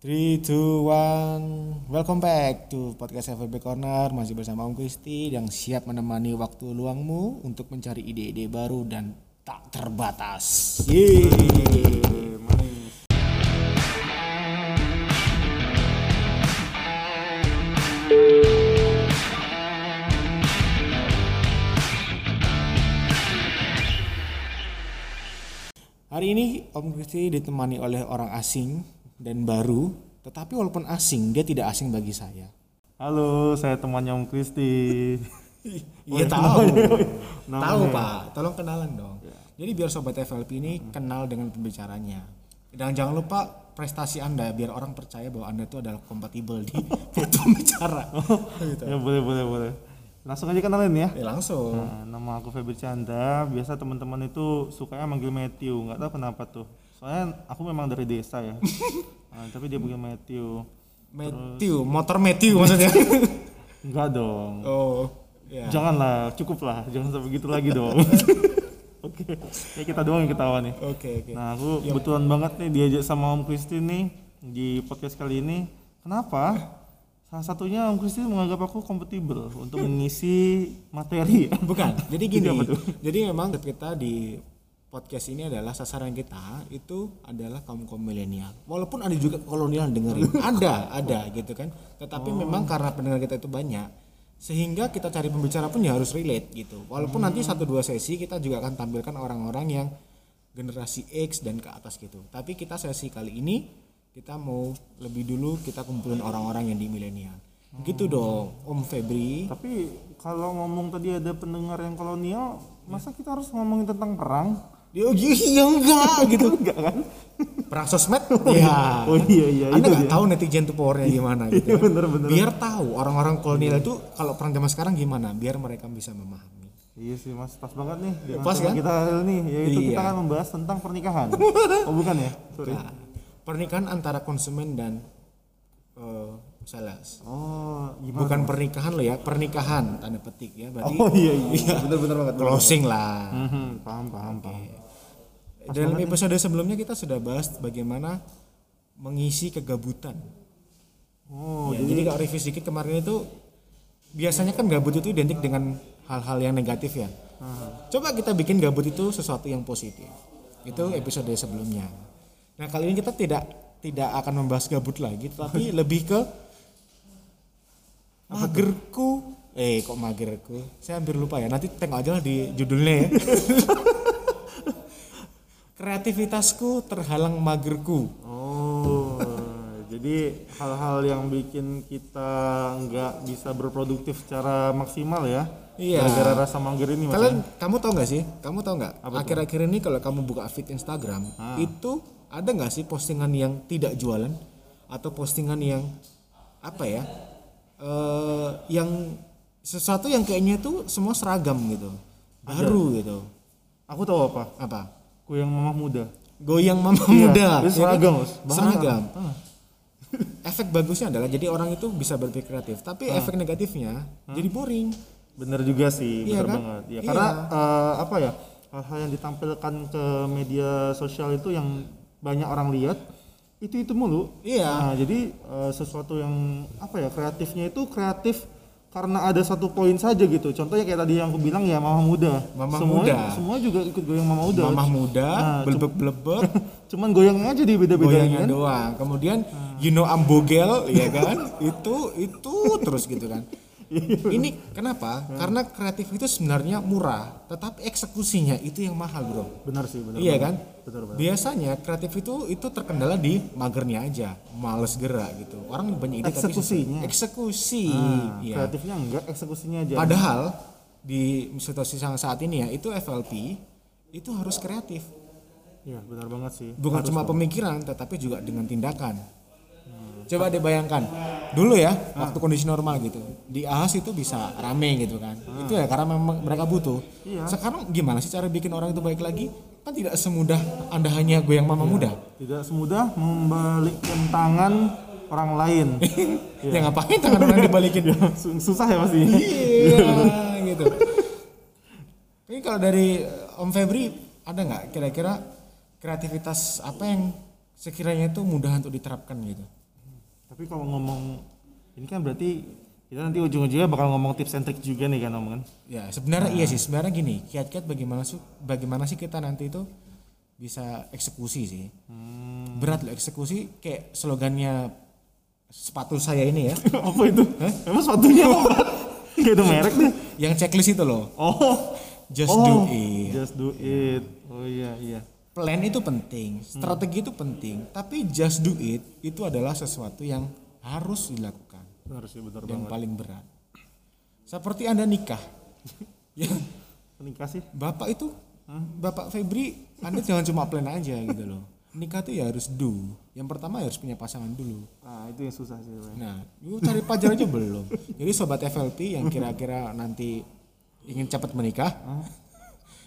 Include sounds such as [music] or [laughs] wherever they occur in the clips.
3, 2, 1 Welcome back to podcast FVB Corner. Masih bersama Om Kristi Yang siap menemani waktu luangmu Untuk mencari ide-ide baru dan tak terbatas. Yeay. Hari ini Om Kristi ditemani oleh orang asing dan baru Tetapi walaupun asing, dia tidak asing bagi saya Halo, saya temannya Om Kristi. [laughs] Iya tahu. [laughs] Tahu Pak. Tolong kenalan dong. Jadi biar sobat FLP ini kenal dengan pembicaranya. Dan jangan lupa prestasi Anda biar orang percaya bahwa Anda itu adalah kompatibel di [laughs] pembicara. gitu. Ya boleh boleh boleh. Langsung aja kenalin ya. Ya, langsung. Nah, nama aku Febri Chandra. Biasa teman-teman itu sukanya manggil Matthew. Nggak tahu kenapa tuh. Soalnya aku memang dari desa ya. [laughs] Nah, tapi dia panggil Matthew. Matthew, motor Matthew maksudnya. [laughs] Enggak dong. oh, ya. Janganlah, cukup lah. Jangan sampai gitu lagi dong. [laughs] Oke, ya kita doang yang ketawa nih. Oke, oke. Nah, aku kebetulan banget nih diajak sama Om Kristi nih di podcast kali ini. Kenapa? Salah satunya Om Kristi menganggap aku kompatibel untuk mengisi materi. Bukan. Jadi gini. Jadi memang kita di podcast ini adalah sasaran kita itu adalah kaum kaum milenial. Walaupun ada juga kolonial dengerin, [laughs] ada, ada gitu kan. Tetapi memang karena pendengar kita itu banyak, sehingga kita cari pembicara pun ya harus relate gitu. Walaupun nanti satu dua sesi kita juga akan tampilkan orang-orang yang generasi X dan ke atas gitu. Tapi kita sesi kali ini kita mau lebih dulu kita kumpulin orang-orang yang di milenial. Gitu dong, Om Febri. Tapi kalau ngomong tadi ada pendengar yang kolonial, masa kita harus ngomongin tentang perang? Dia iya enggak [laughs] gitu. Enggak kan? perang sosmed [laughs] ya Oh iya iya anda itu nggak tahu netizen tuh powernya gimana gitu Iya, bener, bener. biar tahu orang-orang kolonial itu kalau perang zaman sekarang gimana biar mereka bisa memahami Iya sih mas, pas banget nih dengan Pas kan? kita hari ini, yaitu Iya. kita akan membahas tentang pernikahan. [laughs] oh bukan ya? Sorry. Nah, pernikahan antara konsumen dan eh, sales Oh gimana? bukan pernikahan lo ya pernikahan tanda petik ya berarti Oh iya iya, bener-bener banget. closing lah Mhm, paham paham paham. Dalam episode sebelumnya kita sudah bahas bagaimana mengisi kegabutan Oh Ya, jadi kalau review sedikit kemarin itu biasanya kan gabut itu identik dengan hal-hal yang negatif ya. Coba kita bikin gabut itu sesuatu yang positif. Itu episode sebelumnya. Nah kali ini kita tidak tidak akan membahas gabut lagi, tapi [laughs] lebih ke magerku. Eh kok magerku? Saya hampir lupa ya. Nanti tengok aja lah di judulnya ya. [laughs] Kreativitasku terhalang magerku. Oh, jadi hal-hal yang bikin kita nggak bisa berproduktif secara maksimal ya? Iya. Gara-gara rasa mager ini. Kalian, kamu tahu nggak sih? Kamu tahu nggak? Akhir-akhir ini kalau kamu buka feed Instagram, Ah. itu ada nggak sih postingan yang tidak jualan atau postingan yang apa ya? eh yang sesuatu yang kayaknya itu semua seragam gitu, baru gitu. Aku tahu apa? Apa? Kue yang mamah muda. Goyang mama Iya, muda. itu seragam, Mas. Bahannya. Seragam. Efek bagusnya adalah jadi orang itu bisa berpikir kreatif, tapi Ah. efek negatifnya jadi boring. Bener juga sih, Iya bener kan? banget. Ya, Iya. Karena eh, apa ya? Hal-hal yang ditampilkan ke media sosial itu yang banyak orang lihat itu itu mulu. Iya. Nah, jadi eh, sesuatu yang apa ya kreatifnya itu kreatif karena ada satu poin saja gitu. Contohnya kayak tadi yang aku bilang ya mama muda. Mama semua, muda. Semua juga ikut goyang mama muda. Mamah muda, Nah, belebek-belebek, [laughs] Cuman goyangnya aja di beda-beda goyangan kan. doang. Kemudian you know I'm bogel, ya kan? [laughs] itu itu terus gitu kan. [laughs] Ini kenapa? Karena kreatif itu sebenarnya murah, tetapi eksekusinya itu yang mahal, Bro. Benar sih, benar. Iya banget. kan? Betul banget. Biasanya kreatif itu itu terkendala di magernya aja, males gerak gitu. Orang banyak ide tapi. Eksekusinya. eksekusi. Nah, Iya. kreatifnya enggak, eksekusinya aja. Padahal di situasi saat ini ya, itu FLP itu harus kreatif. Iya, benar banget sih. bukan cuma pemikiran tetapi juga dengan tindakan coba dibayangkan dulu ya waktu kondisi normal gitu. Di ahas itu bisa rame gitu kan. Itu ya karena memang mereka butuh. Sekarang gimana sih cara bikin orang itu baik lagi? Kan tidak semudah anda hanya goyang mama muda. Tidak semudah membalikkan tangan orang lain. [laughs] ya ngapain tangan orang dibalikin? Sus- [laughs] Susah ya pasti. iya [laughs] gitu. Ini kalau dari eh, Om Febri ada nggak kira-kira kreativitas apa yang sekiranya itu mudah untuk diterapkan gitu Tapi kalau ngomong ini kan berarti kita nanti ujung-ujungnya bakal ngomong tips and trick juga nih kan Om kan. Ya sebenarnya iya sih sebenarnya gini kiat-kiat bagaimana sih bagaimana sih kita nanti itu bisa eksekusi sih. Berat loh eksekusi kayak slogannya sepatu saya ini ya. [laughs] apa itu? Emang sepatunya apa? [laughs] Kayak itu merek deh. yang checklist itu loh. Oh. Just oh, do it. Just do it. Oh iya iya. Plan itu penting, strategi itu penting, tapi just do it itu adalah sesuatu yang harus dilakukan sih benar dan banget. paling berat. Seperti Anda nikah. [laughs] ya, Menikah sih. Bapak itu Bapak Febri, Anda jangan cuma plan aja gitu loh. Nikah tuh ya harus do. Yang pertama ya harus punya pasangan dulu. Nah, itu yang susah sih. Bang. Nah, lu cari pacar aja belum. Jadi sobat FLP yang kira-kira nanti ingin cepat menikah,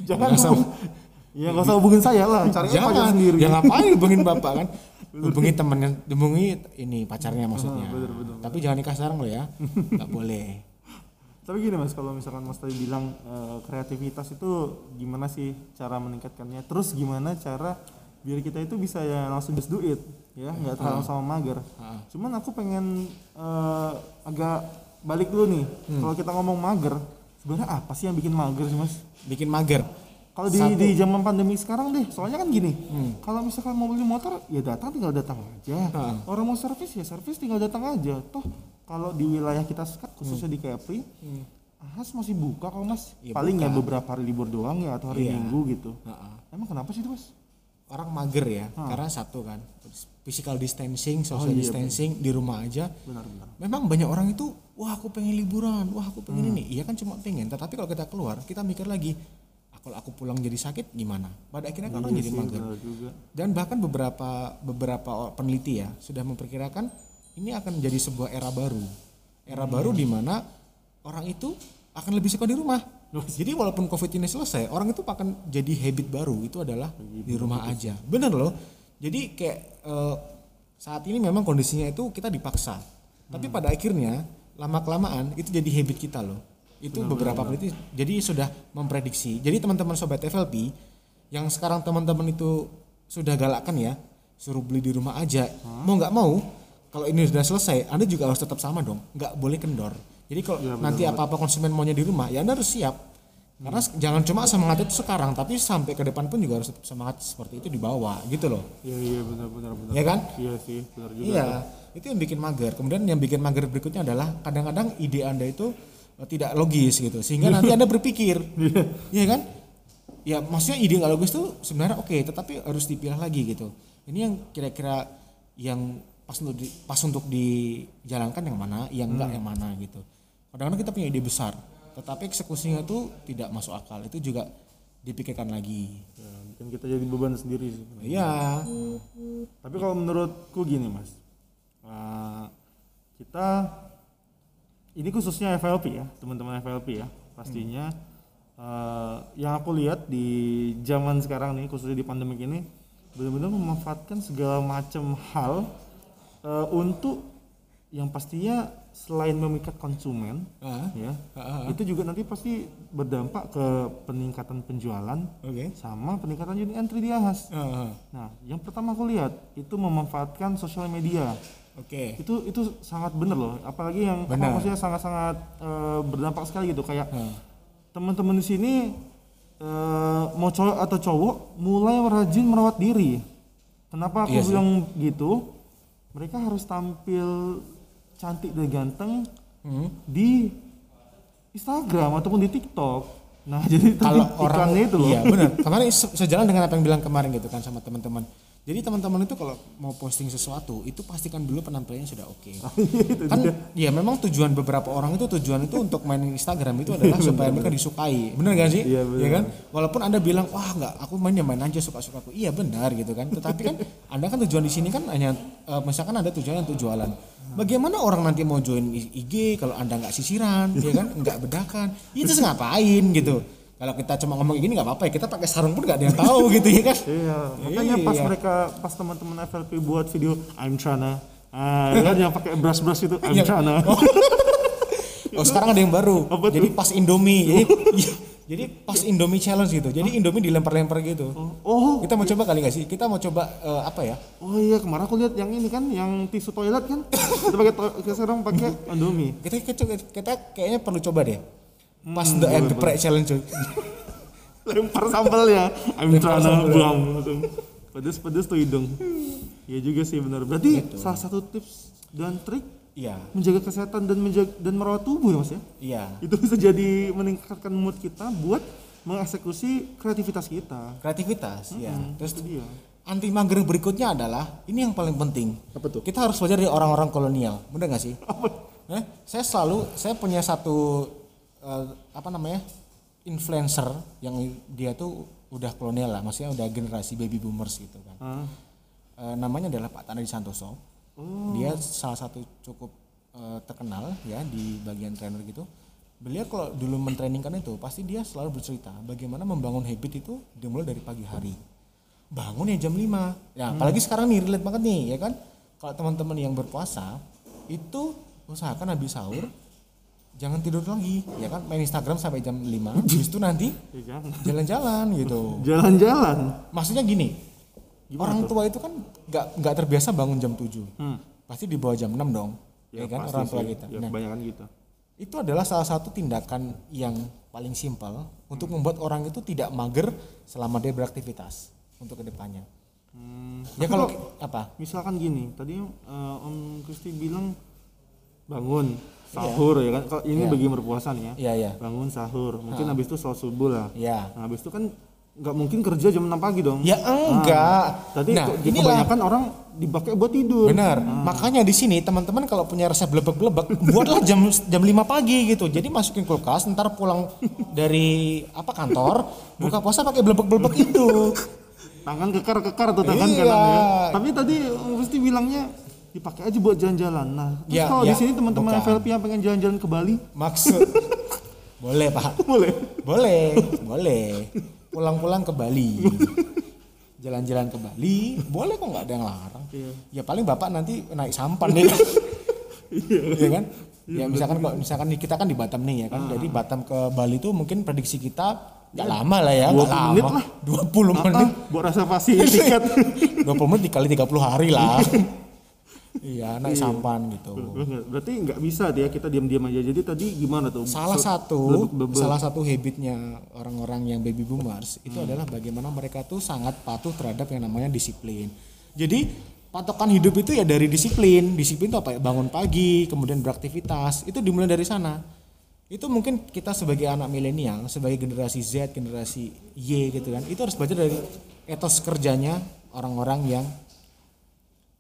Jangan usah- hubung- Ya nggak usah hubungin saya lah, cari pacar sendiri. Ya ngapain hubungin [laughs] bapak kan? Hubungi temennya, hubungi ini pacarnya maksudnya. Tapi jangan nikah sekarang lo ya, nggak [laughs] boleh. Tapi gini mas, kalau misalkan mas tadi bilang eh, kreativitas itu gimana sih cara meningkatkannya? Terus gimana cara biar kita itu bisa ya langsung just do it, ya nggak terlalu sama mager. Cuman aku pengen eh, agak balik dulu nih. Kalau kita ngomong mager, sebenarnya apa sih yang bikin mager sih mas? Bikin mager. Kalau di, di zaman pandemi sekarang deh, soalnya kan gini, Hmm. kalau misalkan mau beli motor, ya datang tinggal datang aja. Ha. Orang mau servis ya servis tinggal datang aja. Toh kalau di wilayah kita sekat, khususnya di Kepri, Ahas masih buka kok mas. Hmm. Iya, Paling ya buka. beberapa hari libur doang ya atau hari Iya. minggu gitu. Ha-ha. Emang kenapa sih itu mas? Orang mager ya, karena satu kan, physical distancing, social iya, distancing di rumah aja. Benar-benar. Memang banyak orang itu, wah aku pengen liburan, wah aku pengen ini. Iya kan cuma pengen, tetapi kalau kita keluar, kita mikir lagi, "Ah, kalau aku pulang jadi sakit gimana? Pada akhirnya kan orang jadi mager. Dan bahkan beberapa beberapa peneliti ya sudah memperkirakan ini akan menjadi sebuah era baru. Era baru di mana orang itu akan lebih suka di rumah. Jadi walaupun Covid ini selesai, orang itu akan jadi habit baru itu adalah di rumah aja. Bener loh. Jadi kayak eh, saat ini memang kondisinya itu kita dipaksa. Tapi pada akhirnya lama kelamaan itu jadi habit kita loh. Itu beberapa peneliti jadi sudah memprediksi. Jadi teman-teman sobat FLP yang sekarang teman-teman itu sudah galakkan ya suruh beli di rumah aja. Mau nggak mau kalau ini sudah selesai anda juga harus tetap sama dong. Nggak boleh kendor. Jadi kalau nanti apa-apa konsumen maunya di rumah ya anda harus siap. Karena s- jangan cuma semangat itu sekarang tapi sampai ke depan pun juga harus tetap semangat seperti itu dibawa gitu loh. Iya iya benar-benar benar. ya kan? Iya sih benar juga. Iya, itu yang bikin mager. Kemudian yang bikin mager berikutnya adalah kadang-kadang ide Anda itu tidak logis gitu. Sehingga nanti Anda berpikir. [laughs] Iya kan? Ya maksudnya ide nggak logis itu sebenarnya oke, tetapi harus dipilah lagi gitu. Ini yang kira-kira yang pas untuk di, pas untuk dijalankan yang mana, yang enggak yang mana gitu. Kadang-kadang kita punya ide besar, tetapi eksekusinya itu tidak masuk akal. Itu juga dipikirkan lagi. Ya, kita jadi beban sendiri sih. Iya. Tapi kalau menurutku gini mas, Eh, kita ini khususnya FLP ya, teman-teman FLP ya, pastinya eh, yang aku lihat di zaman sekarang nih, khususnya di pandemi ini, benar-benar memanfaatkan segala macam hal eh, untuk yang pastinya selain memikat konsumen, Ah, ya, ah. itu juga nanti pasti berdampak ke peningkatan penjualan Oke. sama peningkatan unit entry di Ahas. Ah, ah. Nah, yang pertama aku lihat itu memanfaatkan sosial media. Oke. Itu itu sangat bener loh. Apalagi yang apa, Benar. maksudnya sangat-sangat eh, berdampak sekali gitu. Kayak Hmm. teman-teman di sini eh, mau cowok atau cowok mulai rajin merawat diri. Kenapa aku Iya sih. bilang gitu? Mereka harus tampil cantik dan ganteng Hmm. di Instagram ataupun di TikTok. Nah, [laughs] jadi kalau orang itu loh. iya benar kemarin se- sejalan dengan apa yang bilang kemarin gitu kan sama teman-teman jadi teman-teman itu kalau mau posting sesuatu itu pastikan dulu penampilannya sudah oke. [laughs] Kan ya memang tujuan beberapa orang itu tujuan itu untuk main Instagram itu adalah [laughs] supaya mereka disukai. Benar gak sih? Iya, ya kan? Walaupun anda bilang wah nggak aku main ya main aja suka-suka aku iya benar gitu kan? Tetapi kan [laughs] anda kan tujuan di sini kan hanya eh, misalkan ada tujuan untuk jualan. Bagaimana orang nanti mau join IG kalau anda nggak sisiran ya kan? Nggak bedakan. Itu ngapain gitu kalau kita cuma ngomong gini nggak apa-apa ya kita pakai sarung pun nggak ada yang tahu [laughs] gitu ya kan Iya, makanya pas Iya. mereka pas teman-teman FLP buat video I'm tryna ah kan yang pakai brush-brush itu I'm Iya. tryna. [laughs] Oh sekarang ada yang baru. Apa tuh? jadi pas Indomie. Jadi, [laughs] jadi pas Indomie challenge gitu. Jadi Indomie dilempar-lempar gitu. Oh, Kita mau coba kali nggak sih? Kita mau coba eh, apa ya? Oh iya kemarin aku lihat yang ini kan, yang tisu toilet kan. kita pakai to- kita sekarang pakai Indomie. Kita, kita, kita kayaknya perlu coba deh. Pas the and geprek challenge cuy. [laughs] Lempar sambalnya. I'm trying to buang. Pedes-pedes tuh hidung. Iya juga sih benar. Berarti salah satu tips dan trik Iya, menjaga kesehatan dan menjaga dan merawat tubuh ya mas ya. iya. Itu bisa jadi meningkatkan mood kita buat mengeksekusi kreativitas kita. Kreativitas, ya. Terus Itu dia. anti mager berikutnya adalah ini yang paling penting. Apa tuh? Kita harus belajar dari orang-orang kolonial, bener nggak sih? Eh, saya selalu, saya punya satu eh, apa namanya influencer yang dia tuh udah kolonial lah, maksudnya udah generasi baby boomers gitu kan. Ah. Eh, namanya adalah Pak Tanadi Santoso. Oh. Dia salah satu cukup eh, terkenal ya di bagian trainer gitu. Beliau kalau dulu mentrainingkan itu pasti dia selalu bercerita bagaimana membangun habit itu dimulai dari pagi hari. Bangun ya jam 5. Ya, apalagi sekarang nih relate banget nih ya kan. Kalau teman-teman yang berpuasa itu usahakan habis sahur jangan tidur lagi ya kan main Instagram sampai jam 5 [laughs] habis itu nanti Ya, jangan. jalan-jalan gitu [laughs] Jalan-jalan. maksudnya gini orang tua itu kan nggak nggak terbiasa bangun jam 7 Hmm. pasti di bawah jam 6 dong ya, kan pasti orang tua sih. kita Ya, nah kebanyakan gitu. itu adalah salah satu tindakan yang paling simpel untuk membuat orang itu tidak mager selama dia beraktivitas untuk ke depannya Hmm. ya kalau apa misalkan gini tadi eh, Om Kristi bilang bangun sahur ya kan? Kalau ini Iya. bagi berpuasa nih ya. Iya ya bangun sahur. Mungkin habis itu sholat subuh lah. Ya nah habis itu kan nggak mungkin kerja jam 6 pagi dong. Ya enggak. Tadi nah kok- inilah. kebanyakan orang dipakai buat tidur. Benar. Makanya di sini teman-teman kalau punya resep blebek-blebek, buatlah jam jam 5 pagi gitu. Jadi masukin kulkas, ntar pulang dari apa kantor, buka puasa pakai blebek-blebek itu. tangan kekar kekar tuh tangan Iya. kanannya tapi tadi Om Kristi bilangnya dipakai aja buat jalan-jalan nah terus Ya, kalau ya, di sini teman-teman. FLP yang pengen jalan-jalan ke Bali Maksud [laughs] boleh pak, boleh boleh, boleh. Pulang-pulang ke Bali, jalan-jalan ke Bali, boleh kok nggak ada yang larang. Iya. Ya paling bapak nanti naik sampan deh kan. Iya kan? Ya misalkan kalau misalkan kita kan di Batam nih ya kan. Jadi Batam ke Bali itu mungkin prediksi kita nggak lama lah ya, nggak 20 menit lama. lah. 20 menit. ah, buat reservasi tiket [laughs] 20 menit dikali 30 hari lah. [laughs] iya, naik sampan gitu. berarti nggak bisa dia kita diam-diam aja jadi tadi gimana tuh Salah satu salah satu habitnya orang-orang yang baby boomers itu adalah bagaimana mereka tuh sangat patuh terhadap yang namanya disiplin. Jadi patokan hidup itu ya dari disiplin. Disiplin itu apa ya? Bangun pagi, kemudian beraktivitas. Itu dimulai dari sana. Itu mungkin kita sebagai anak milenial, sebagai generasi Z, generasi Y gitu kan. Itu harus belajar dari etos kerjanya orang-orang yang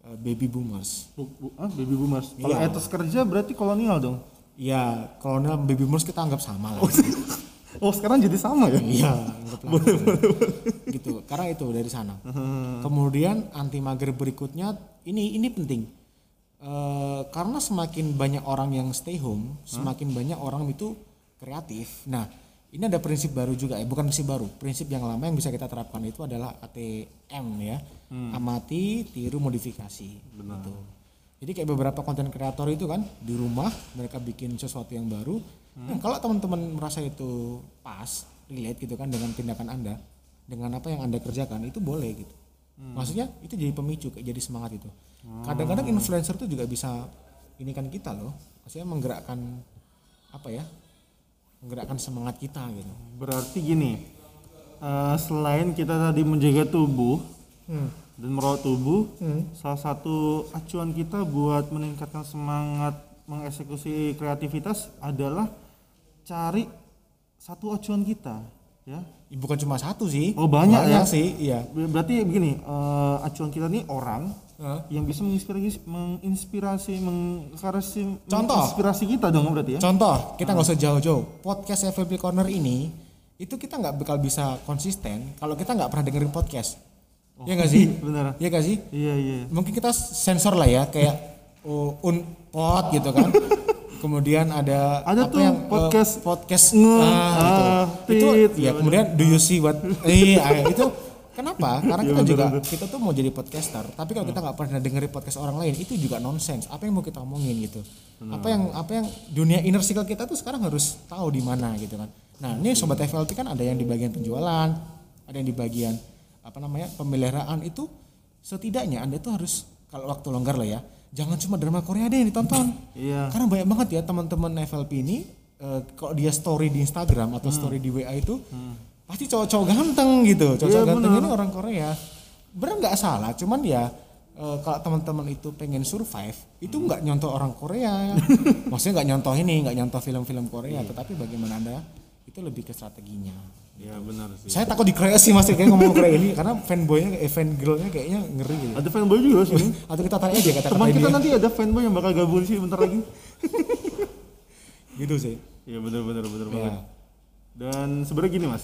eh, baby boomers. Bu- bu- ah, baby boomers kalau Iya. etos kerja berarti kolonial dong Ya, kolonial baby boomers kita anggap sama lah. [laughs] oh sekarang jadi sama ya Iya, anggaplah. gitu. Karena itu dari sana. [laughs] Kemudian anti mager berikutnya ini ini penting. Eh, karena semakin banyak orang yang stay home, semakin banyak orang itu kreatif. Nah, ini ada prinsip baru juga ya, bukan prinsip baru. Prinsip yang lama yang bisa kita terapkan itu adalah ATM ya. Amati, tiru, modifikasi. Gitu. Jadi kayak beberapa konten kreator itu kan di rumah mereka bikin sesuatu yang baru. Nah, kalau teman-teman merasa itu pas, relate gitu kan dengan tindakan Anda, dengan apa yang Anda kerjakan itu boleh gitu. Maksudnya itu jadi pemicu, kayak jadi semangat itu. Kadang-kadang influencer itu juga bisa ini kan kita loh. Maksudnya menggerakkan apa ya? Menggerakkan semangat kita gitu. berarti gini eh, selain kita tadi menjaga tubuh Hmm. dan merawat tubuh salah satu acuan kita buat meningkatkan semangat mengeksekusi kreativitas adalah cari satu acuan kita ya Bukan cuma satu sih. Oh, banyak ya? sih, iya. Ber- berarti begini eh, acuan kita nih orang Hah? yang bisa menginspirasi menginspirasi menginspirasi Contoh. menginspirasi kita dong berarti ya Contoh, kita nggak usah jauh-jauh. Podcast FVP Corner ini itu kita nggak bakal bisa konsisten kalau kita nggak pernah dengerin podcast. Iya nggak sih? [laughs] benar. Iya nggak sih? iya iya. Mungkin kita sensor lah ya, kayak oh, unpod gitu kan. [laughs] Kemudian ada Ada tuh eh, podcast podcast nge- ah, gitu. ah, itu tit, ya kemudian do you see what [laughs] iya itu kenapa? Karena kita Iya, juga kita tuh mau jadi podcaster tapi kalau kita nggak pernah dengerin podcast orang lain itu juga nonsens apa yang mau kita omongin gitu. Apa yang apa yang dunia inner circle kita tuh sekarang harus tahu di mana gitu kan. Nah ini sobat FLP kan ada yang di bagian penjualan ada yang di bagian apa namanya pemeliharaan itu setidaknya anda tuh harus kalau waktu longgar lah ya jangan cuma drama Korea deh yang ditonton. [laughs] Iya. karena banyak banget ya teman-teman FLP ini eh, kalau dia story di Instagram atau story di WA itu pasti cowok-cowok ganteng gitu. Cowok-cowok Iya, ganteng benar. ini orang Korea. Benar nggak salah cuman ya eh, kalau teman-teman itu pengen survive itu nggak nyontoh orang Korea. [laughs] Maksudnya nggak nyontoh ini nggak nyontoh film-film Korea tetapi bagaimana anda itu lebih ke strateginya Iya benar sih. saya takut dikeroyok sih mas kayak ngomong Korea ini karena fanboynya eh, fangirlnya kayaknya ngeri gitu Ada fanboy juga sini. [laughs] atau kita tanya aja kata-kata Teman kita dia nanti ada fanboy yang bakal gabung sih bentar lagi. [laughs] gitu sih Iya benar benar Ya. banget. Dan sebenarnya gini mas,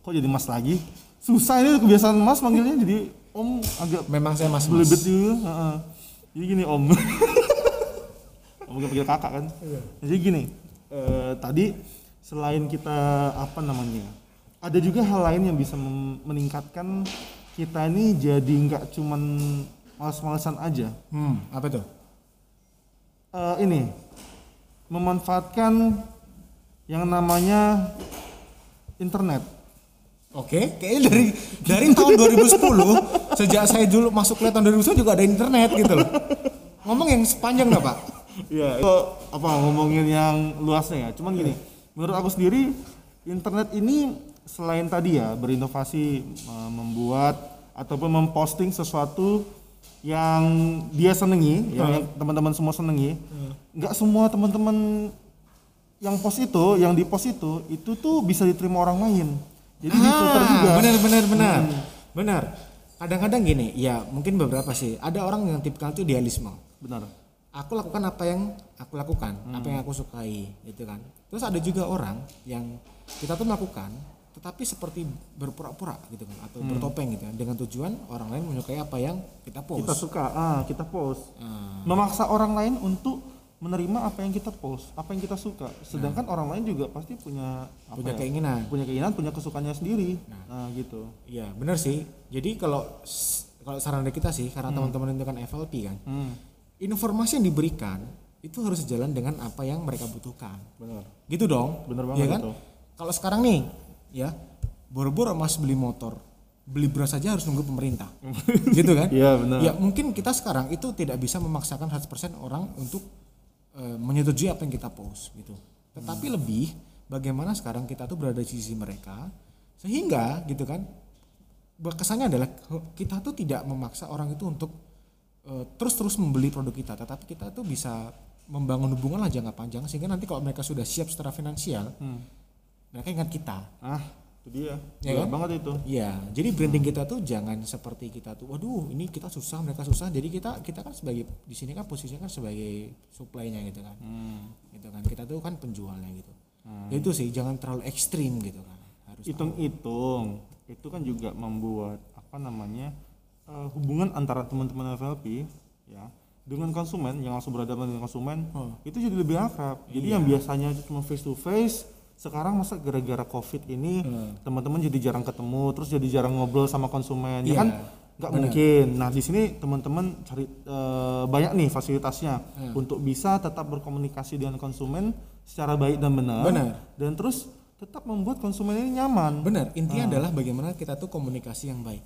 kok jadi mas lagi? Susah ini kebiasaan mas manggilnya jadi om agak memang saya mas belibet juga. Heeh. Jadi gini om. [laughs] om gak panggil kakak kan? Jadi gini, eh, tadi selain kita apa namanya, ada juga hal lain yang bisa meningkatkan kita ini jadi nggak cuman malas-malasan aja. hmm apa tuh Eh, ini memanfaatkan yang namanya internet. Oke, kayaknya dari dari tahun 2010 sejak saya dulu masuk kuliah tahun 2010 juga ada internet gitu loh. Ngomong yang sepanjang nggak pak? Iya, itu apa ngomongin yang luasnya ya. Cuman gini, menurut aku sendiri internet ini selain tadi ya berinovasi membuat ataupun memposting sesuatu yang dia senengi, yang, yang teman-teman semua senengi, nggak semua teman-teman yang post itu, yang di post itu, itu tuh bisa diterima orang lain. Jadi difilter juga. benar benar benar benar. Kadang-kadang gini, ya mungkin beberapa sih. Ada orang yang tipikal itu idealisme. Benar. Aku lakukan apa yang aku lakukan, apa yang aku sukai, gitu kan. Terus ada juga orang yang kita tuh melakukan, tetapi seperti berpura-pura gitu kan, atau bertopeng gitu kan, dengan tujuan orang lain menyukai apa yang kita post. Kita suka, ah kita post. Ah. memaksa orang lain untuk menerima apa yang kita post, apa yang kita suka. Sedangkan orang lain juga pasti punya apa punya ya, keinginan. punya keinginan, punya kesukaannya sendiri. Nah, gitu. Iya, benar sih. Jadi kalau kalau saran dari kita sih, karena teman-teman itu kan FLP kan, Hmm, informasi yang diberikan itu harus sejalan dengan apa yang mereka butuhkan. benar. Gitu dong. Bener Iya banget kan? itu. Kalau sekarang nih, ya, boro-boro Mas beli motor, beli beras saja harus nunggu pemerintah. [laughs] gitu kan? Iya, benar. Ya, mungkin kita sekarang itu tidak bisa memaksakan 100% orang untuk eh, menyetujui apa yang kita post gitu. Tetapi lebih bagaimana sekarang kita tuh berada di sisi mereka sehingga gitu kan kesannya adalah kita tuh tidak memaksa orang itu untuk eh, terus-terus membeli produk kita, tetapi kita tuh bisa membangun hubungan lah jangka panjang sehingga nanti kalau mereka sudah siap secara finansial, Hmm. Mereka ingat kita. Ah, itu dia. Ya Benar kan? banget itu. Iya, jadi branding kita tuh jangan seperti kita tuh, waduh ini kita susah, mereka susah. Jadi kita kita kan sebagai di sini kan posisinya kan sebagai supply-nya gitu kan, Hmm. gitu kan. Kita tuh kan penjualnya gitu. Ya itu sih, jangan terlalu ekstrim gitu kan. Harus Hitung-hitung, itu kan juga membuat apa namanya eh, hubungan antara teman-teman FLP ya dengan konsumen yang langsung berhadapan dengan konsumen Oh. itu jadi lebih akrab. Jadi yang biasanya cuma face to face sekarang masa gara-gara covid ini teman-teman jadi jarang ketemu terus jadi jarang ngobrol sama konsumen ya Iya, kan? Nggak mungkin. Nah di sini teman-teman cari eh, banyak nih fasilitasnya untuk bisa tetap berkomunikasi dengan konsumen secara baik dan benar. Benar. dan terus tetap membuat konsumen ini nyaman. Benar, intinya adalah bagaimana kita tuh komunikasi yang baik.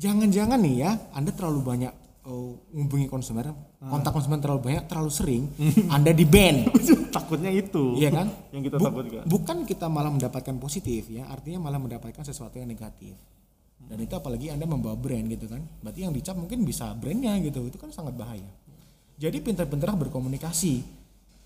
Jangan-jangan nih ya, Anda terlalu banyak oh, menghubungi konsumen, kontak konsumen terlalu banyak, terlalu sering, [laughs] Anda di ban. [laughs] takutnya itu Iya kan? yang kita Bu- takutkan Bukan kita malah mendapatkan positif ya, artinya malah mendapatkan sesuatu yang negatif. Dan itu apalagi Anda membawa brand gitu kan. Berarti yang dicap mungkin bisa brandnya gitu. Itu kan sangat bahaya. Jadi pintar-pintarlah berkomunikasi.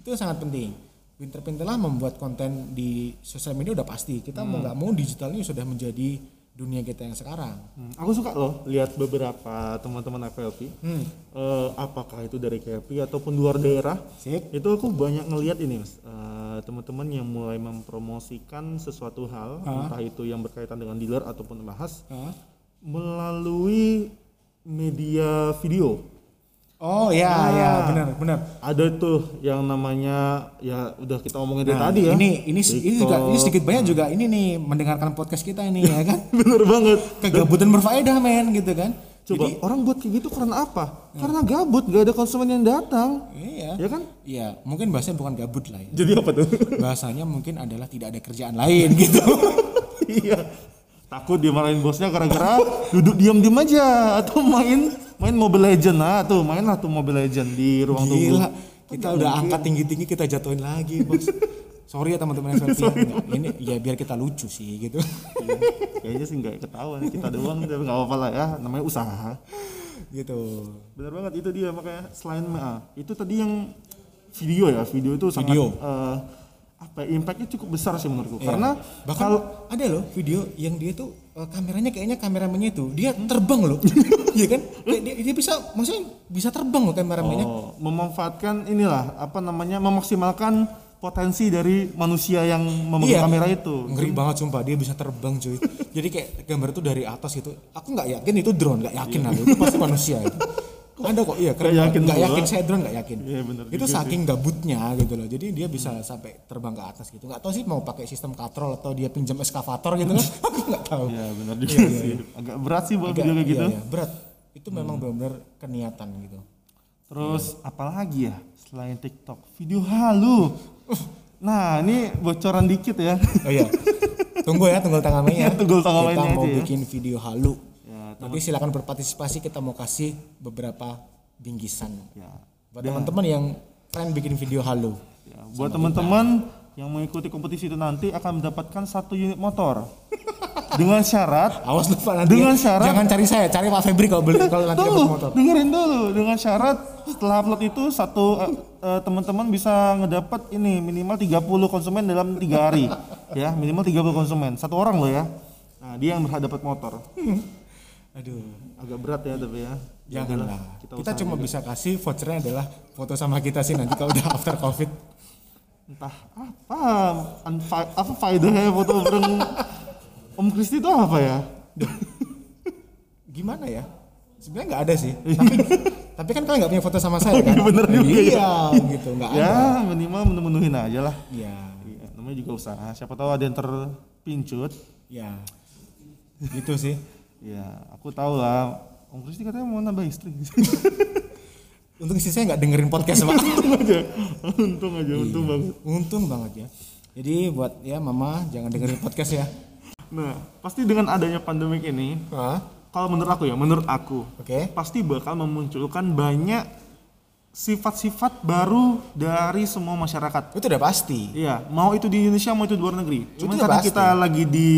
Itu sangat penting. Pintar-pintarlah membuat konten di sosial media udah pasti. Kita mau nggak mau digital ini sudah menjadi dunia kita yang sekarang. Hmm, aku suka loh lihat beberapa teman-teman FLP Hmm. eh, apakah itu dari KP ataupun luar daerah Sip. itu aku banyak ngelihat ini mas eh, teman-teman yang mulai mempromosikan sesuatu hal entah itu yang berkaitan dengan dealer ataupun bahas Hah? melalui media video Oh ya ya benar benar. ada tuh yang namanya ya udah kita omongin dari Nah, tadi ya Ini ini ini juga ini TikTok. sedikit banyak juga ini nih mendengarkan podcast kita ini ya kan. [laughs] bener banget Kegabutan berfaedah men gitu kan. coba orang buat kayak gitu karena apa karena gabut gak ada konsumen yang datang Iya. ya kan Iya, mungkin bahasanya bukan gabut lah ya. jadi apa tuh [laughs] Bahasanya mungkin adalah tidak ada kerjaan lain [laughs] gitu. iya takut dimarahin bosnya gara-gara duduk diam-diam aja atau main main Mobile Legend nah tuh main lah tuh Mobile Legend di ruang tunggu Gila, kita udah angkat tinggi-tinggi kita jatuhin lagi, Bos. [laughs] Sorry ya teman-teman FLP. Nggak, Ini ya biar kita lucu sih gitu. Iya. kayaknya sih nggak ketahuan kita doang tapi nggak apa-apa lah ya namanya usaha gitu. benar banget itu dia makanya selain ah, itu tadi yang video ya video itu sangat Video. eh, apa ya, impactnya cukup besar sih menurutku Iya. karena bahkan ada loh video yang dia tuh eh, kameranya kayaknya kameramennya itu dia terbang loh. [laughs] [laughs] Iya kan? Dia, dia bisa maksudnya bisa terbang loh kameramennya. Oh, memanfaatkan inilah apa namanya memaksimalkan potensi dari manusia yang memegang Iya. kamera itu. Ngeri banget sumpah dia bisa terbang cuy. Jadi kayak gambar itu dari atas gitu. Aku nggak yakin itu drone, nggak yakin aku itu pasti manusia itu. [laughs] Ada kok, iya keren. Banget. yakin pula. yakin saya drone nggak yakin. Iya, bener itu Hmm. saking gabutnya gitu loh. Jadi dia bisa sampai terbang ke atas gitu. Nggak tahu sih mau pakai sistem katrol atau dia pinjam eskavator gitu kan. [laughs] Aku nggak tahu. Ya benar juga sih. Agak berat sih buat Agak- video kayak gitu. iya, iya, berat. Itu memang benar-benar keniatan gitu. Terus apalagi ya selain TikTok, video halu. Nah, ini bocoran dikit ya. Oh iya. [laughs] Tunggu ya, tunggu tanggal mainnya. Tunggu tanggal Kita mainnya mau aja ya. bikin video halu. Nanti silakan berpartisipasi kita mau kasih beberapa bingkisan. Ya. Buat teman-teman yang pengen bikin video halu. Ya, buat teman-teman yang mengikuti kompetisi itu nanti akan mendapatkan satu unit motor [laughs] dengan syarat Awas lupa nanti. Dengan ya. syarat- Jangan cari saya, cari Pak Febri kalau beli kalau nanti dapat motor. dengerin dulu dengan syarat setelah upload itu satu eh, eh, teman-teman bisa ngedapat ini minimal 30 konsumen dalam tiga hari ya minimal 30 konsumen satu orang loh ya nah dia yang berhak dapat motor Aduh. agak berat ya tapi ya Janganlah. kita Kita, cuma bisa kasih vouchernya adalah foto sama kita sih nanti kalau udah after covid. entah apa anfa- apa faedahnya foto bareng [laughs] Om Kristi itu apa ya Gimana ya? Sebenarnya nggak ada sih. [laughs] tapi, tapi kan kalian nggak punya foto sama saya kan? bener juga ya. Iya, gitu nggak ada. ya minimal menu-menuhin aja lah Iya. Iya, namanya juga usaha siapa tahu ada yang terpincut Ya. Gitu sih. Ya aku tahu lah Om Kristi katanya mau nambah istri [laughs] Untung sih saya nggak dengerin podcast Pak. [laughs] untung aja untung aja untung banget Untung banget ya. Jadi buat ya mama jangan dengerin podcast ya. nah pasti dengan adanya pandemik ini Hah? kalau menurut aku ya menurut aku Oke. pasti bakal memunculkan banyak sifat-sifat baru dari semua masyarakat Itu udah pasti. Iya, mau itu di Indonesia mau itu di luar negeri. Udah karena pasti. kita lagi di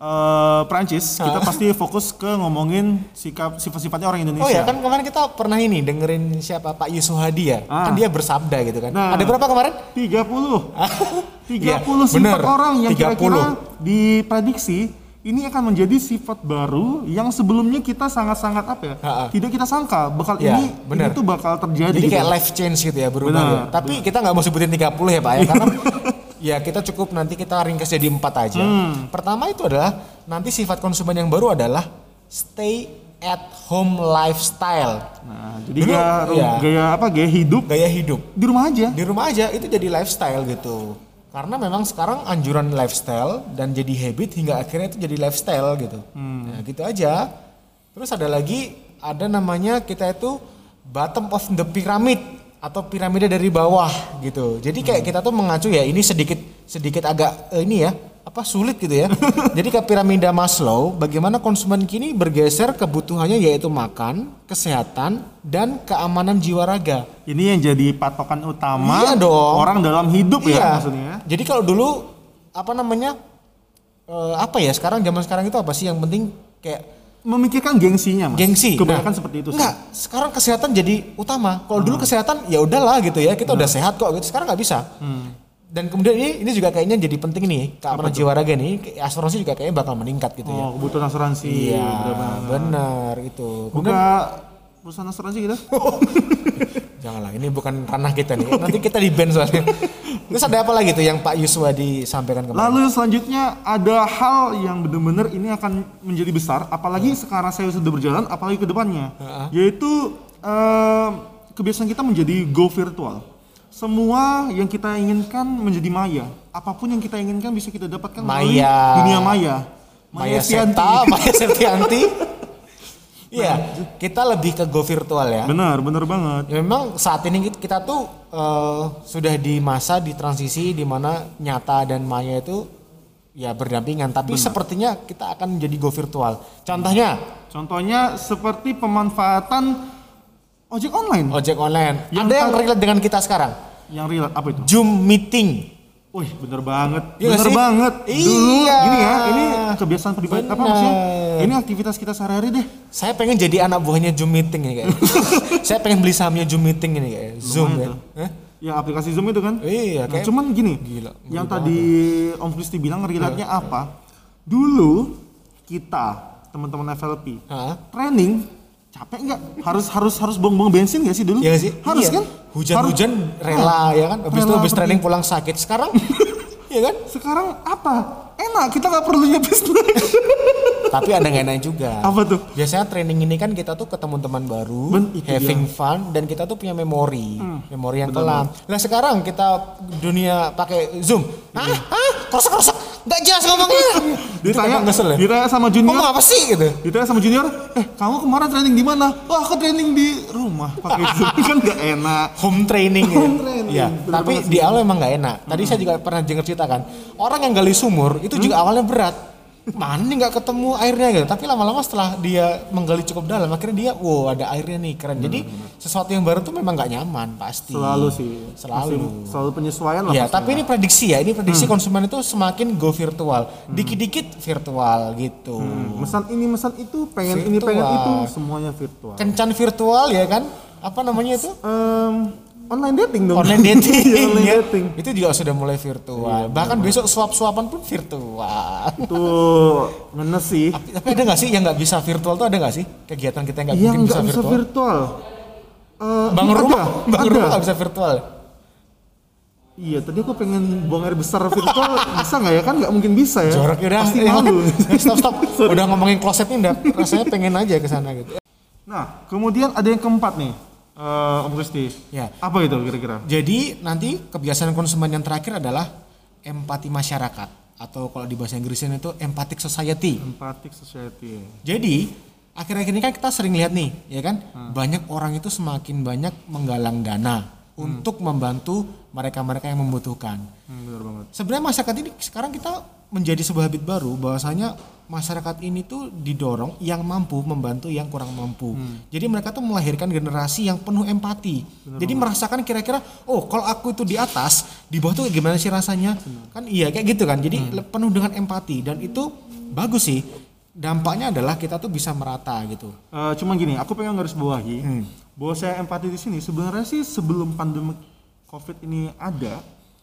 eh, Prancis, kita pasti fokus ke ngomongin sikap sifat-sifatnya orang Indonesia. Oh ya kan kemarin kita pernah ini dengerin siapa Pak Yusuf Hadi ya. Ah. Kan dia bersabda gitu kan. Nah. Ada berapa kemarin? 30. 30 [laughs] Iya, sifat bener. orang yang 30. kira-kira diprediksi ini akan menjadi sifat baru yang sebelumnya kita sangat-sangat apa ya? Ha-ha. Tidak kita sangka bakal Iya, ini bener. ini tuh bakal terjadi. Jadi gitu. kayak life change gitu ya berubah. Benar, ya. Tapi kita nggak mau sebutin 30 ya Pak ya karena [laughs] ya kita cukup nanti kita ringkas jadi empat aja. Hmm. Pertama itu adalah nanti sifat konsumen yang baru adalah stay at home lifestyle. Nah, jadi Dulu, gaya, iya. gaya apa? Gaya hidup Gaya hidup. di rumah aja. Di rumah aja itu jadi lifestyle gitu. Karena memang sekarang anjuran lifestyle dan jadi habit hingga akhirnya itu jadi lifestyle gitu. Nah, gitu aja. Terus ada lagi ada namanya kita itu bottom of the pyramid atau piramida dari bawah gitu. Jadi kayak kita tuh mengacu ya ini sedikit sedikit agak eh, ini ya apa sulit gitu ya. [laughs] Jadi ke piramida Maslow, bagaimana konsumen kini bergeser kebutuhannya yaitu makan, kesehatan, dan keamanan jiwa raga. Ini yang jadi patokan utama Iya dong. orang dalam hidup Iya. ya maksudnya. Jadi kalau dulu apa namanya eh, apa ya sekarang zaman sekarang itu apa sih yang penting kayak Memikirkan gengsinya, Mas. gengsi. Kebanyakan Nah, seperti itu sih. Enggak, sekarang kesehatan jadi utama. Kalau dulu kesehatan ya udahlah gitu ya, kita udah sehat kok gitu. Sekarang nggak bisa. Dan kemudian ini ini juga kayaknya jadi penting nih keamanan jiwa raga nih, asuransi juga kayaknya bakal meningkat gitu ya. Oh, kebutuhan asuransi. Iya, benar-benar. benar itu. Kemudian Buka perusahaan asuransi gitu. [laughs] janganlah ini bukan ranah kita nih. Nanti kita di band soalnya. Terus ada apa lagi tuh yang Pak Yuswa disampaikan kemarin? Lalu selanjutnya ada hal yang benar-benar ini akan menjadi besar, apalagi sekarang saya sudah berjalan, apalagi ke depannya, yaitu eh, kebiasaan kita menjadi go virtual. Semua yang kita inginkan menjadi maya. Apa pun yang kita inginkan bisa kita dapatkan melalui Maya. dunia maya. Maya Estianti. Septa, Maya [laughs] Septianti. Iya, kita lebih ke go virtual ya. Benar, benar banget. Ya, memang saat ini kita tuh eh, sudah di masa di transisi di mana nyata dan maya itu ya berdampingan. Tapi sepertinya kita akan menjadi go virtual. Contohnya? Contohnya seperti pemanfaatan ojek online. Ojek online. Yang ada yang relate dengan kita sekarang? Yang real apa itu? Zoom meeting Wih, bener banget. Nggak bener sih? banget. Dulu Iya. gini ya, ini kebiasaan pribadi apa maksudnya? Ini aktivitas kita sehari-hari deh. saya pengen jadi anak buahnya Zoom meeting ini kayak [laughs] saya pengen beli sahamnya Zoom meeting ini kayak Zoom ya? Yang aplikasi Zoom itu kan? iya Nah, kayak cuman gini, Gila, yang tadi Om Kristi bilang relate-nya apa? Dulu kita teman-teman FLP Hah? training capek nggak? Harus harus harus buang-buang bensin nggak sih dulu? Nggak sih Harus Iya. kan? hujan-hujan rela ya kan habis itu habis training pulang sakit sekarang [laughs] ya kan Sekarang apa? Enak, kita nggak perlu nyepis [laughs] tapi ada nggak enak juga. Apa tuh? biasanya training ini kan kita tuh ketemu teman baru Ben, having fun dan kita tuh punya memori memori yang kelam. nah sekarang kita dunia pakai zoom. Ah ah krosak krosak nggak jelas ngomongnya. Itu ditanya, kadang kesel ya. ditanya sama junior, ngomong apa sih gitu? Ditanya sama junior, eh kamu kemarin training di mana? Wah aku training di rumah. Pakai Zoom. [laughs] Kan nggak enak. home training Home ya. training, Iya, bener tapi di awal emang nggak enak. Tadi saya juga pernah dengar cerita kan, orang yang gali sumur itu juga awalnya berat. Mana nih nggak ketemu airnya gitu. Tapi lama-lama setelah dia menggali cukup dalam, akhirnya dia, wow ada airnya nih keren. Jadi sesuatu yang baru tuh memang nggak nyaman pasti. Selalu sih. Selalu. Masih selalu penyesuaian lah. Ya, tapi ini prediksi ya. Ini prediksi konsumen itu semakin go virtual. Dikit-dikit virtual gitu. Hmm, Mesan ini mesan itu, pengen ini pengen Virtual. itu, semuanya virtual. Kencan virtual ya kan? Apa namanya itu? Em, online dating dong. online dating, [laughs] Iya, online ya. dating. itu juga sudah mulai virtual bahkan besok suap suapan pun virtual Itu ngenes sih. tapi, tapi ada nggak sih yang nggak bisa virtual tuh ada nggak sih kegiatan kita yang nggak mungkin bisa bisa virtual, virtual. Eh, bangun ada, rumah bangun ada. rumah nggak bisa virtual Iya, tadi aku pengen buang air besar virtual, [laughs] bisa nggak ya? Kan nggak mungkin bisa ya. jorok udah Pasti [laughs] eh, malu. stop stop udah ngomongin kloset nih udah rasanya pengen aja ke sana gitu Nah, kemudian ada yang keempat nih, eh, Om Kristi. ya Apa itu kira-kira? jadi nanti kebiasaan konsumen yang terakhir adalah empati masyarakat atau kalau di bahasa Inggrisnya itu empathic society Empathic society. Jadi akhir-akhir ini kan kita sering lihat nih, ya kan, banyak orang itu semakin banyak menggalang dana untuk membantu mereka-mereka yang membutuhkan. Hmm, benar banget. Sebenarnya masyarakat ini sekarang kita menjadi sebuah habit baru bahwasanya masyarakat ini tuh didorong yang mampu membantu yang kurang mampu. Jadi mereka tuh melahirkan generasi yang penuh empati. Jadi merasakan kira-kira oh kalau aku itu di atas, di bawah tuh gimana sih rasanya? Kan iya kayak gitu kan. Jadi le- penuh dengan empati dan itu bagus sih. Dampaknya adalah kita tuh bisa merata gitu. Eh, cuma gini, aku pengen garis bawahi Hmm. bahwa saya empati di sini sebenarnya sih sebelum pandemi COVID ini ada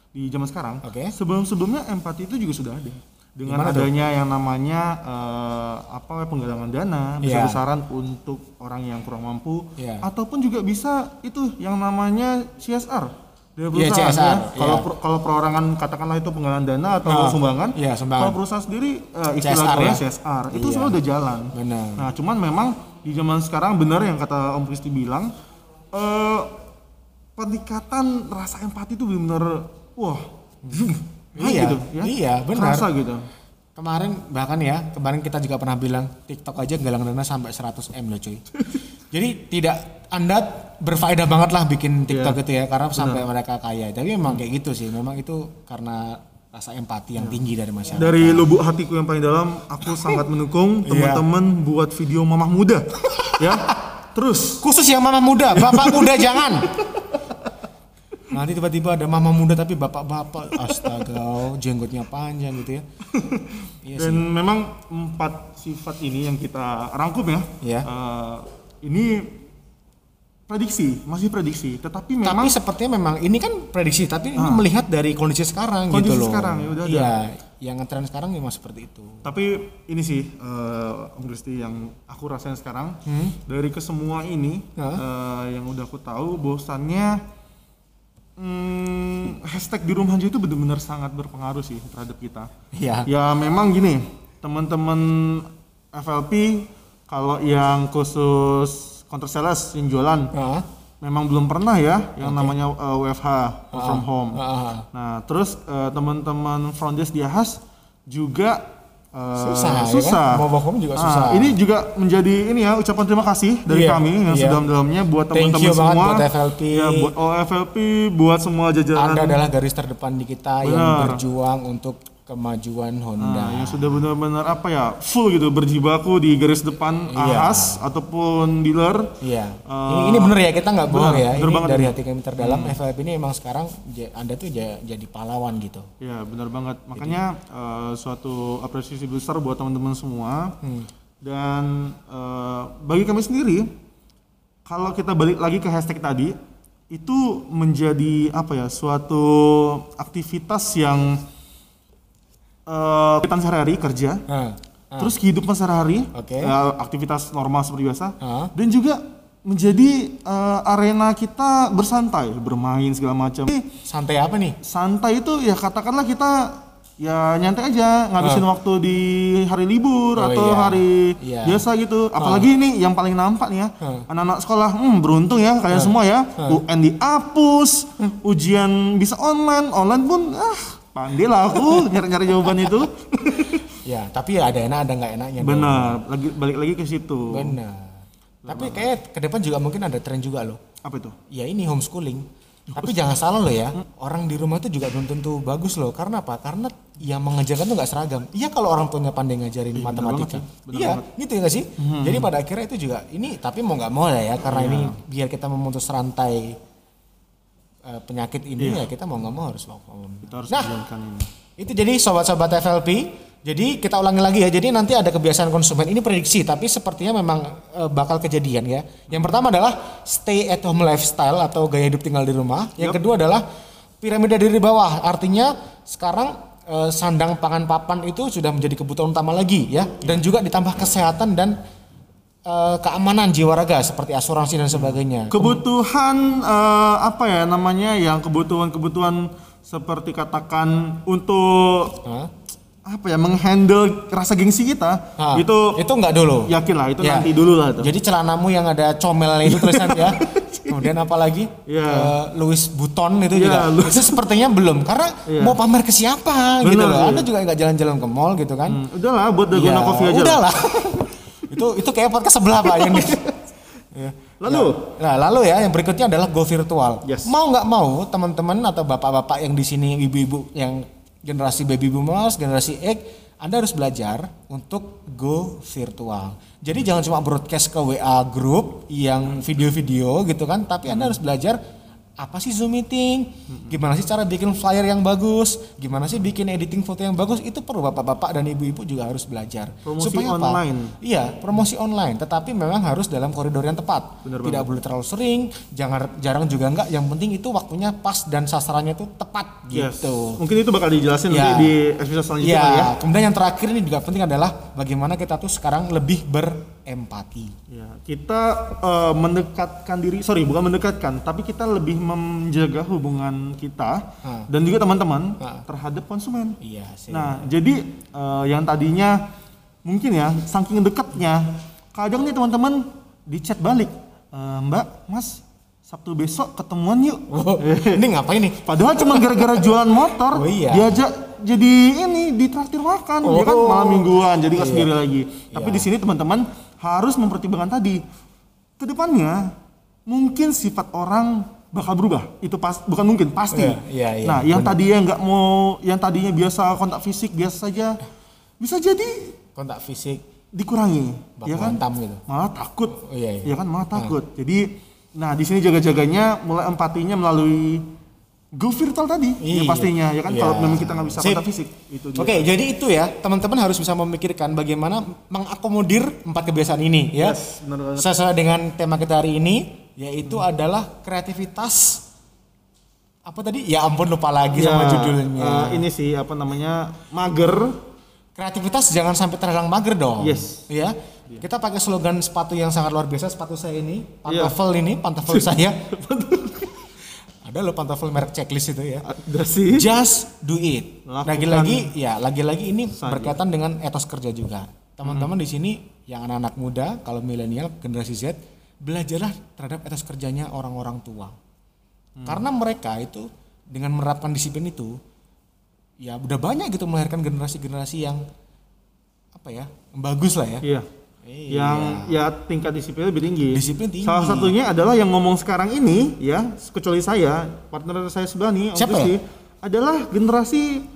di zaman sekarang, Oke. sebelum-sebelumnya empati itu juga sudah ada dengan Gimana tuh? adanya yang namanya eh, apa penggalangan dana Iya. besar-besaran untuk orang yang kurang mampu, Iya. ataupun juga bisa itu yang namanya CSR dari Iya, perusahaan CSR, ya. Kalau iya. per- kalau perorangan katakanlah itu penggalangan dana atau Ah, sumbangan, iya, sumbangan. kalau perusahaan sendiri eh, istilah CSR ya? CSR itu Iya. semua udah jalan. Benar. Nah, cuman memang di zaman sekarang benar yang kata Om Kristi bilang, eh peningkatan rasa empati itu benar wah, zoom, naik [laughs] Iya, gitu ya. iya, benar. Kerasa gitu. Kemarin bahkan ya, kemarin kita juga pernah bilang TikTok aja galang dana sampai 100 M loh cuy. [laughs] Jadi tidak Anda berfaedah banget lah bikin TikTok itu ya karena sampai mereka kaya. Tapi memang kayak gitu sih. Memang itu karena rasa empati yang tinggi dari masyarakat. Dari lubuk hatiku yang paling dalam, aku sangat mendukung [laughs] Iya. teman-teman buat video mamah muda. ya. Terus Khusus yang mama muda, bapak muda jangan. Nanti tiba-tiba ada mama muda tapi bapak-bapak astaga jenggotnya panjang gitu ya. Iya dan sih. memang empat sifat ini yang kita rangkum ya. Iya. Eh, ini prediksi, masih prediksi, tetapi memang Tapi sepertinya memang ini kan prediksi, tapi ini melihat dari kondisi sekarang Kondisi gitu loh. sekarang, ya udah ada. Iya, yang ngetren sekarang memang seperti itu. Tapi ini sih eh, Om Kristi yang aku rasain sekarang dari kesemua ini Hah? eh, yang udah aku tahu bahwasannya hmm, hashtag di rumah aja itu benar-benar sangat berpengaruh sih terhadap kita. Iya. Ya memang gini teman-teman FLP kalau yang khusus counter sales yang jualan Ah, memang belum pernah ya yang namanya eh, WFH work from home. ah, ah. Nah, terus eh, teman-teman front desk di Ahas juga eh, Susah, ya kan? susah. Mau home juga Nah, susah. ini juga menjadi ini ya ucapan terima kasih dari Iya, kami yang iya. sedalam-dalamnya buat teman-teman semua. buat FLP. Ya, buat OFLP, buat semua jajaran. Anda adalah garis terdepan di kita yang Benar. berjuang untuk kemajuan Nah, Honda. yang sudah benar-benar apa ya full gitu berjibaku di garis depan Iya. ahas ataupun dealer Iya. Eh, ini, ini bener ya kita nggak bohong ya. bener Ini banget dari ini. hati kami terdalam FLP ini emang sekarang Anda tuh ja- jadi pahlawan gitu. Ya benar banget. Makanya eh, suatu apresiasi besar buat teman-teman semua. Dan eh, bagi kami sendiri, kalau kita balik lagi ke hashtag tadi, itu menjadi apa ya suatu aktivitas yang eh kegiatan sehari-hari kerja, Hah. terus kehidupan sehari-hari, Oke. eh, aktivitas normal seperti biasa, Hah? dan juga menjadi eh, arena kita bersantai, bermain segala macam. Santai apa nih? santai itu ya katakanlah kita ya nyantai aja ngabisin waktu di hari libur Oh, atau iya. hari Iya. biasa gitu apalagi ini yang paling nampak nih ya anak-anak sekolah hmm, beruntung ya kalian semua ya UN dihapus ujian bisa online online pun ah pandai lah aku nyari-nyari jawaban itu [laughs] Ya, tapi ya ada enak ada nggak enaknya. dong. benar lagi balik lagi ke situ Benar. Tapi kayak ke depan juga mungkin ada tren juga loh. apa itu Ya ini homeschooling. Tapi jangan salah loh ya, orang di rumah itu juga belum tentu bagus loh. Karena apa? Karena yang mengajarkan tuh nggak seragam. Iya kalau orang tuanya pandai ngajarin matematika. Iya, gitu ya nggak sih? Jadi pada akhirnya itu juga ini tapi mau nggak mau ya ya karena ini biar kita memutus rantai eh, penyakit ini ya kita mau nggak mau harus work from home. kita harus Nah, ini itu jadi sobat-sobat FLP. Jadi kita ulangi lagi ya. Jadi nanti ada kebiasaan konsumen. Ini prediksi tapi sepertinya memang eh, bakal kejadian ya. Yang pertama adalah stay at home lifestyle atau gaya hidup tinggal di rumah. Yang kedua adalah piramida dari bawah. Artinya sekarang eh, sandang pangan papan itu sudah menjadi kebutuhan utama lagi ya. Dan juga ditambah kesehatan dan eh, keamanan jiwa raga seperti asuransi dan sebagainya. kebutuhan eh, apa ya namanya yang kebutuhan-kebutuhan seperti katakan untuk Hah? apa ya menghandle rasa gengsi kita Hah, itu itu nggak dulu. yakin lah itu Ya. nanti dulu lah itu Jadi celanamu yang ada comel itu tulisan ya. [laughs] Kemudian apa lagi? Iya. Eh, Louis Vuitton itu Iya, juga. Louis- Itu sepertinya belum karena Iya. mau pamer ke siapa gitu Bener, loh. iya. Anda juga nggak jalan-jalan ke mall gitu kan. Hmm, udahlah buat dalgona Ya, coffee aja lah. Udahlah. [laughs] itu itu kayak podcast sebelah Pak yang [laughs] Ya. lalu Nah, lalu ya yang berikutnya adalah go virtual. Yes. Mau nggak mau teman-teman atau bapak-bapak yang di sini ibu-ibu yang generasi baby boomers, generasi X, Anda harus belajar untuk go virtual. Jadi jangan cuma broadcast ke WA group yang video-video gitu kan, tapi Anda harus belajar apa sih Zoom meeting? Gimana sih cara bikin flyer yang bagus? Gimana sih bikin editing foto yang bagus? Itu perlu bapak-bapak dan ibu-ibu juga harus belajar. Promosi Supaya apa? online. Iya, promosi online, tetapi memang harus dalam koridor yang tepat. Benar Tidak boleh terlalu sering, jangan jarang juga enggak. Yang penting itu waktunya pas dan sasarannya itu tepat yes. gitu. mungkin itu bakal dijelasin Ya. nanti di episode selanjutnya kali ya kemudian yang terakhir ini juga penting adalah bagaimana kita tuh sekarang lebih berempati. Ya, kita eh, mendekatkan diri, sorry bukan mendekatkan, tapi kita lebih menjaga hubungan kita Ah. dan juga teman-teman terhadap konsumen. Iya sih. Nah, jadi eh, yang tadinya mungkin ya saking dekatnya, kadang nih teman-teman di chat balik, "Eh, Mbak, Mas, Sabtu besok ketemuan yuk. Oh, ini ngapain nih? Padahal cuma gara-gara jualan motor, Oh, iya. diajak jadi ini ditraktir makan, dia kan Oh. malam mingguan, jadi nggak Iya. sendiri lagi. Tapi Iya. di sini teman-teman harus mempertimbangkan tadi, ke depannya mungkin sifat orang bakal berubah. Itu pas, bukan mungkin, pasti. Iya, iya, iya, nah, yang benar. tadinya nggak mau, yang tadinya biasa kontak fisik biasa saja, bisa jadi Kontak fisik dikurangi, ya kan? gitu. Malah takut, Oh, iya, iya. ya kan? Malah takut. Jadi, nah di sini jaga-jaganya mulai empatinya melalui go virtual tadi, ya Iya. pastinya, ya kan? Iya. Kalau memang kita nggak bisa Sip. kontak fisik, itu. Oke, jadi itu ya, teman-teman harus bisa memikirkan bagaimana mengakomodir empat kebiasaan ini ya. Yes, benar. Sesuai dengan tema kita hari ini, yaitu adalah kreativitas apa tadi? Ya ampun lupa lagi sama Ya, judulnya. eh, ini sih apa namanya mager. Kreativitas jangan sampai terhalang mager dong. Yes. Ya. Kita pakai slogan sepatu yang sangat luar biasa, sepatu saya ini, Iya. pantofel ini, pantofel [laughs] saya. Ada loh pantofel merek checklist itu ya. Ada sih. Just do it. Lagi-lagi ya, lagi-lagi ini saja. berkaitan dengan etos kerja juga. Teman-teman di sini yang anak-anak muda, kalau milenial, generasi Z, belajarlah terhadap etos kerjanya orang-orang tua. Karena mereka itu dengan menerapkan disiplin itu ya udah banyak gitu melahirkan generasi-generasi yang apa ya? bagus lah ya. Iya. Iya. Yang ya tingkat disiplin lebih tinggi. Disiplin tinggi. Salah satunya adalah yang ngomong sekarang ini ya, kecuali saya, partner saya sebelah nih, Siapa Gusti, adalah generasi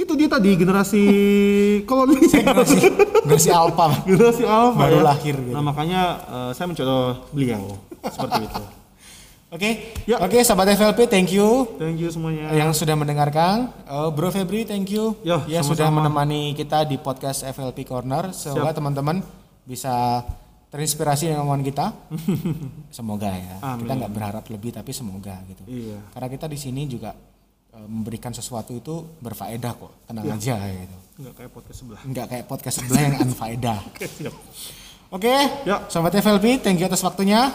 itu dia tadi generasi [laughs] kolonial. generasi generasi alpha [laughs] generasi alpha Baru ya. lahir gitu. Nah makanya eh, saya mencontoh beliau seperti itu. [laughs] oke Ya. oke sahabat FLP thank you Thank you semuanya. yang sudah mendengarkan Eh, Bro Febri thank you Ya, ya sama-sama. sudah menemani kita di podcast FLP Corner semoga teman-teman bisa terinspirasi dengan omongan kita semoga ya Amin. kita nggak berharap lebih tapi semoga gitu Iya. karena kita di sini juga memberikan sesuatu itu berfaedah kok tenang Ya. aja gitu Enggak kayak podcast sebelah. nggak kayak podcast sebelah yang unfaedah [laughs] Oke, siap. oke Ya. sobat FLP thank you atas waktunya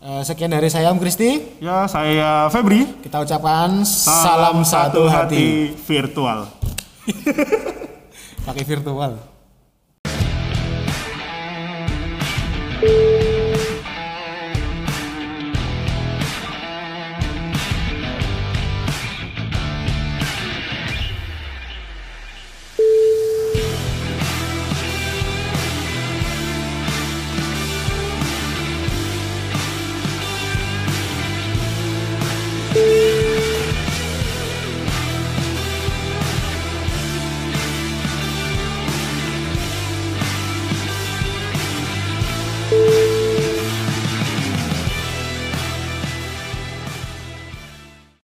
Eh, sekian dari saya Om Kristi Ya, saya Febri. kita ucapkan salam, satu hati. virtual. [laughs] pakai virtual